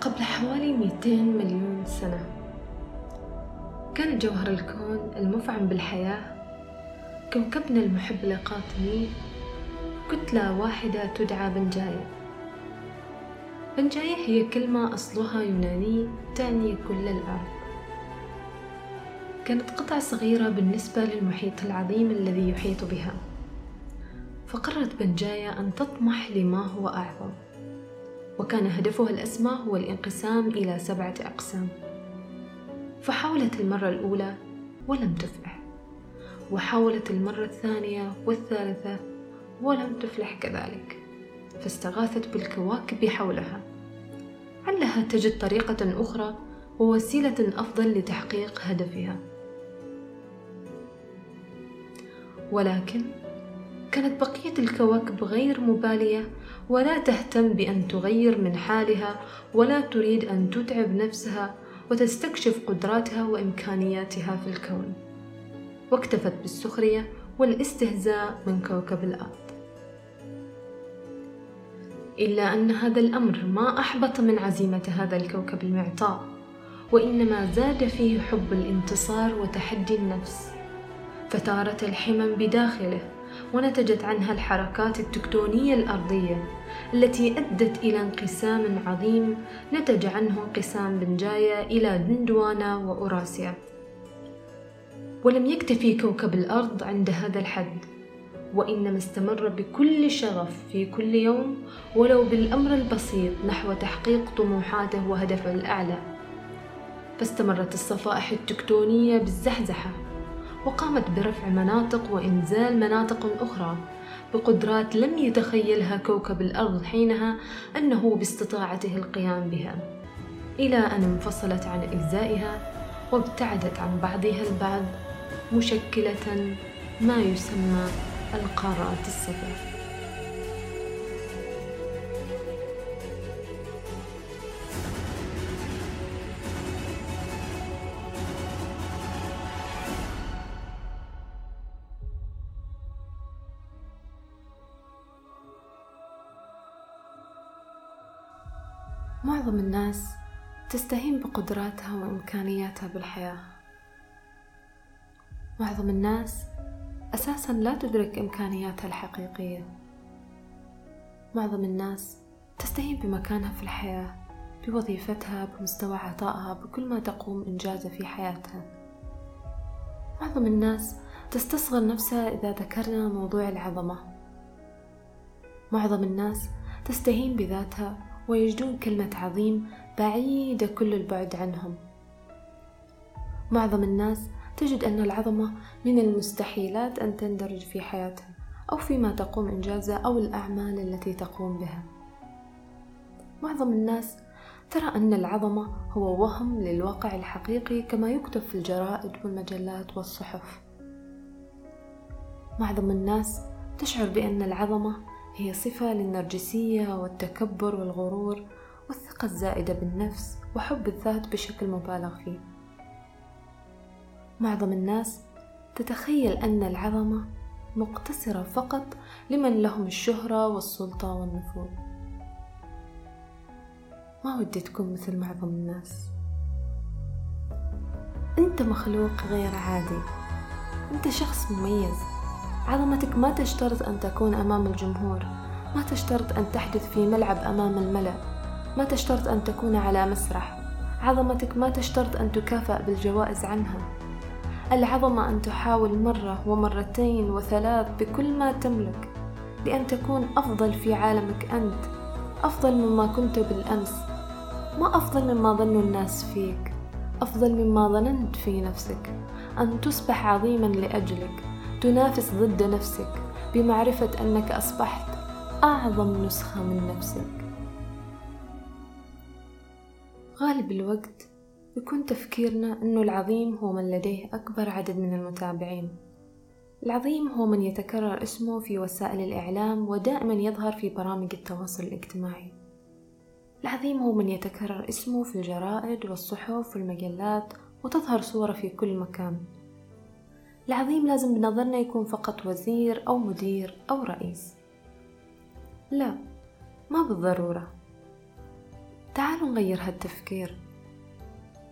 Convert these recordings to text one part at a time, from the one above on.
قبل حوالي 200 مليون سنة. كان جوهر الكون المفعم بالحياة. كوكبنا المحب لقاطنيه كتلة واحدة تدعى بنجاية. بنجاية هي كلمة أصلها يوناني تعني كل الأرض كانت قطعة صغيرة بالنسبة للمحيط العظيم الذي يحيط بها. فقررت بنجاية أن تطمح لما هو أعظم. وكان هدفها الأسمى هو الانقسام إلى سبعة أقسام. فحاولت المرة الأولى ولم تفلح وحاولت المرة الثانية والثالثة ولم تفلح كذلك. فاستغاثت بالكواكب حولها. علها تجد طريقة أخرى ووسيلة أفضل لتحقيق هدفها. ولكن كانت بقية الكواكب غير مبالية ولا تهتم بأن تغير من حالها ولا تريد أن تتعب نفسها وتستكشف قدراتها وإمكانياتها في الكون. واكتفت بالسخرية والاستهزاء من كوكب الأرض. إلا أن هذا الأمر ما أحبط من عزيمة هذا الكوكب المعطاء وإنما زاد فيه حب الانتصار وتحدي النفس. فثارت الحمم بداخله ونتجت عنها الحركات التكتونية الأرضية التي أدت إلى انقسام عظيم نتج عنه انقسام بنجايا إلى دندوانا وأوراسيا. ولم يكتفي كوكب الأرض عند هذا الحد وإنما استمر بكل شغف في كل يوم ولو بالأمر البسيط نحو تحقيق طموحاته وهدفه الأعلى. فاستمرت الصفائح التكتونية بالزحزحة وقامت برفع مناطق وإنزال مناطق أخرى بقدرات لم يتخيلها كوكب الأرض حينها أنه باستطاعته القيام بها. إلى أن انفصلت عن أجزائها وابتعدت عن بعضها البعض مشكلة ما يسمى القارات السبع معظم الناس تستهين بقدراتها وإمكانياتها بالحياة. معظم الناس أساسا لا تدرك إمكانياتها الحقيقية. معظم الناس تستهين بمكانها في الحياة بوظيفتها بمستوى عطائها بكل ما تقوم إنجازه في حياتها. معظم الناس تستصغر نفسها إذا ذكرنا موضوع العظمة. معظم الناس تستهين بذاتها ويجدون كلمة عظيم بعيدة كل البعد عنهم. معظم الناس تجد أن العظمة من المستحيلات أن تندرج في حياتها أو فيما تقوم إنجازه أو الأعمال التي تقوم بها. معظم الناس ترى أن العظمة هو وهم للواقع الحقيقي كما يكتب في الجرائد والمجلات والصحف. معظم الناس تشعر بأن العظمة هي صفة للنرجسية والتكبر والغرور والثقة الزائدة بالنفس وحب الذات بشكل مبالغ فيه. معظم الناس تتخيل أن العظمة مقتصرة فقط لمن لهم الشهرة والسلطة والنفوذ. ما ودي تكون مثل معظم الناس؟ أنت مخلوق غير عادي. أنت شخص مميز. عظمتك ما تشترط أن تكون أمام الجمهور. ما تشترط أن تحدث في ملعب أمام الملأ. ما تشترط أن تكون على مسرح. عظمتك ما تشترط أن تكافأ بالجوائز عنها. العظمة أن تحاول مرة ومرتين وثلاث بكل ما تملك. لأن تكون أفضل في عالمك أنت. أفضل مما كنت بالأمس. ما أفضل مما ظن الناس فيك. أفضل مما ظننت في نفسك. أن تصبح عظيما لأجلك. تنافس ضد نفسك بمعرفة أنك أصبحت أعظم نسخة من نفسك. غالب الوقت يكون تفكيرنا أنه العظيم هو من لديه أكبر عدد من المتابعين. العظيم هو من يتكرر اسمه في وسائل الإعلام ودائما يظهر في برامج التواصل الاجتماعي. العظيم هو من يتكرر اسمه في الجرائد والصحف والمجلات وتظهر صورة في كل مكان. العظيم لازم بنظرنا يكون فقط وزير أو مدير أو رئيس. لا ما بالضرورة. تعالوا نغير هالتفكير.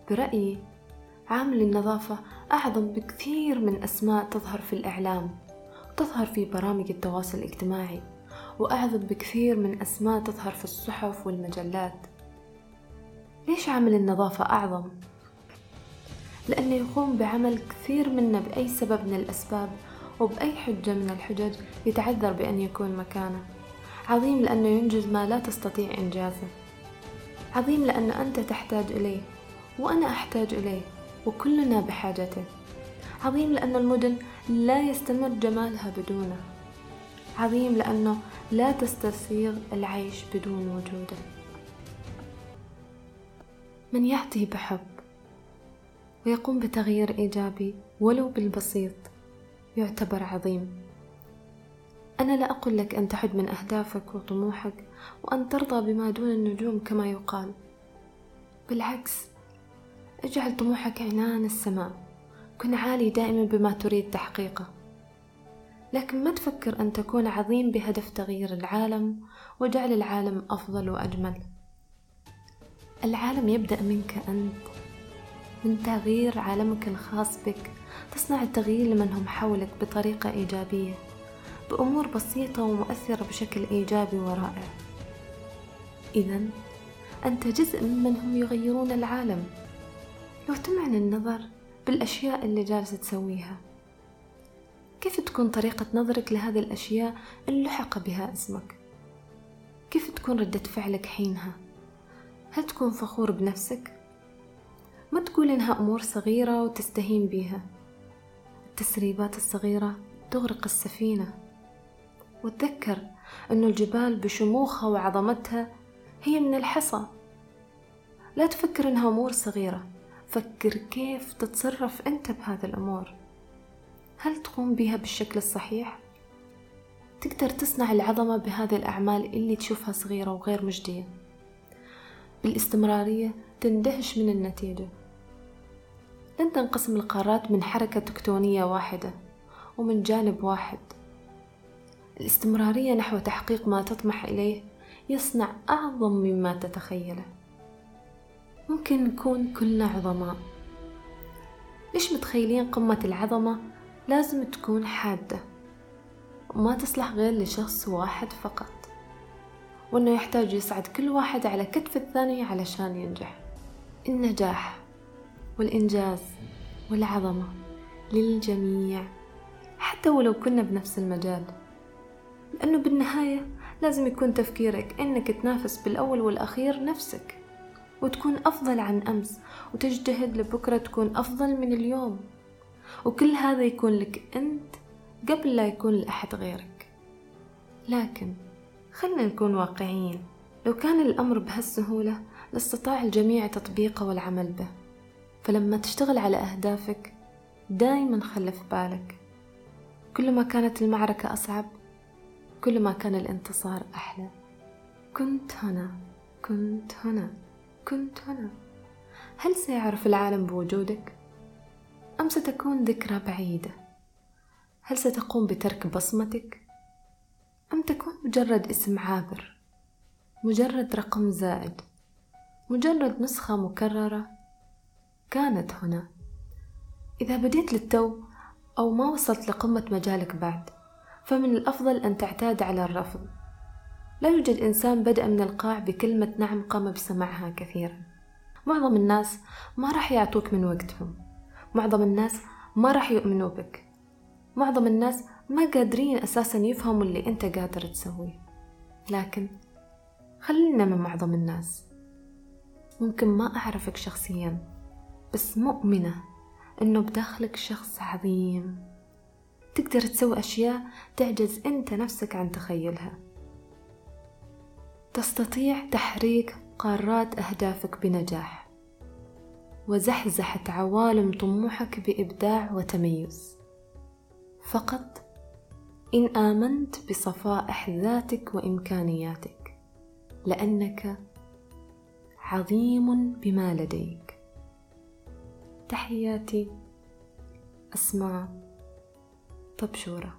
برأيي عامل النظافة أعظم بكثير من أسماء تظهر في الإعلام وتظهر في برامج التواصل الاجتماعي وأعظم بكثير من أسماء تظهر في الصحف والمجلات. ليش عامل النظافة أعظم؟ لأنه يقوم بعمل كثير منا بأي سبب من الأسباب وبأي حجة من الحجج يتعذر بأن يكون مكانه. عظيم لأنه ينجز ما لا تستطيع إنجازه. عظيم لأن أنت تحتاج إليه وأنا أحتاج إليه وكلنا بحاجته. عظيم لأن المدن لا يستمر جمالها بدونه. عظيم لأنه لا تستسيغ العيش بدون وجوده. من يعطي بحب ويقوم بتغيير إيجابي ولو بالبسيط. يعتبر عظيم. أنا لا أقول لك أن تحد من أهدافك وطموحك وأن ترضى بما دون النجوم كما يقال. بالعكس اجعل طموحك عنان السماء. كن عالي دائما بما تريد تحقيقه. لكن ما تفكر أن تكون عظيم بهدف تغيير العالم وجعل العالم أفضل وأجمل. العالم يبدأ منك أنت. من تغيير عالمك الخاص بك تصنع التغيير لمن هم حولك بطريقة إيجابية بأمور بسيطة ومؤثرة بشكل إيجابي ورائع. إذا أنت جزء ممن هم يغيرون العالم. لو تمعن النظر بالأشياء اللي جالسة تسويها كيف تكون طريقة نظرك لهذه الأشياء اللي لحق بها اسمك؟ كيف تكون ردة فعلك حينها؟ هل تكون فخور بنفسك؟ تقول إنها أمور صغيرة وتستهين بيها. التسريبات الصغيرة تغرق السفينة. وتذكر أن الجبال بشموخها وعظمتها هي من الحصى. لا تفكر إنها أمور صغيرة. فكر كيف تتصرف أنت بهذه الأمور. هل تقوم بها بالشكل الصحيح؟ تقدر تصنع العظمة بهذه الأعمال اللي تشوفها صغيرة وغير مجدية. بالاستمرارية تندهش من النتيجة. لن تنقسم القارات من حركة تكتونية واحدة ومن جانب واحد. الاستمرارية نحو تحقيق ما تطمح إليه يصنع أعظم مما تتخيله. ممكن نكون كلنا عظماء. ليش متخيلين قمة العظمة؟ لازم تكون حادة. وما تصلح غير لشخص واحد فقط. وأنه يحتاج يصعد كل واحد على كتف الثاني علشان ينجح. النجاح. والإنجاز والعظمة للجميع حتى ولو كنا بنفس المجال. لأنه بالنهاية لازم يكون تفكيرك إنك تنافس بالأول والأخير نفسك وتكون أفضل عن أمس وتجتهد لبكرة تكون أفضل من اليوم. وكل هذا يكون لك أنت قبل لا يكون لأحد غيرك. لكن خلنا نكون واقعيين. لو كان الأمر بهالسهولة لاستطاع الجميع تطبيقه والعمل به. فلما تشتغل على أهدافك دايما خلي في بالك. كل ما كانت المعركة أصعب كل ما كان الانتصار أحلى. كنت هنا كنت هنا كنت هنا. هل سيعرف العالم بوجودك؟ أم ستكون ذكرى بعيدة؟ هل ستقوم بترك بصمتك؟ أم تكون مجرد اسم عابر مجرد رقم زائد مجرد نسخة مكررة؟ كانت هنا. إذا بديت للتو أو ما وصلت لقمة مجالك بعد فمن الأفضل أن تعتاد على الرفض. لا يوجد إنسان بدأ من القاع بكلمة نعم قام بسماعها كثيرا. معظم الناس ما راح يعطوك من وقتهم. معظم الناس ما راح يؤمنوا بك. معظم الناس ما قادرين أساسا يفهموا اللي أنت قادر تسويه. لكن خلينا من معظم الناس. ممكن ما أعرفك شخصيا. بس مؤمنة إنه بداخلك شخص عظيم. تقدر تسوي أشياء تعجز أنت نفسك عن تخيلها. تستطيع تحريك قارات أهدافك بنجاح. وزحزحة عوالم طموحك بإبداع وتميز. فقط إن آمنت بصفائح ذاتك وإمكانياتك لأنك عظيم بما لديك. تحياتي أسماء طبشورة.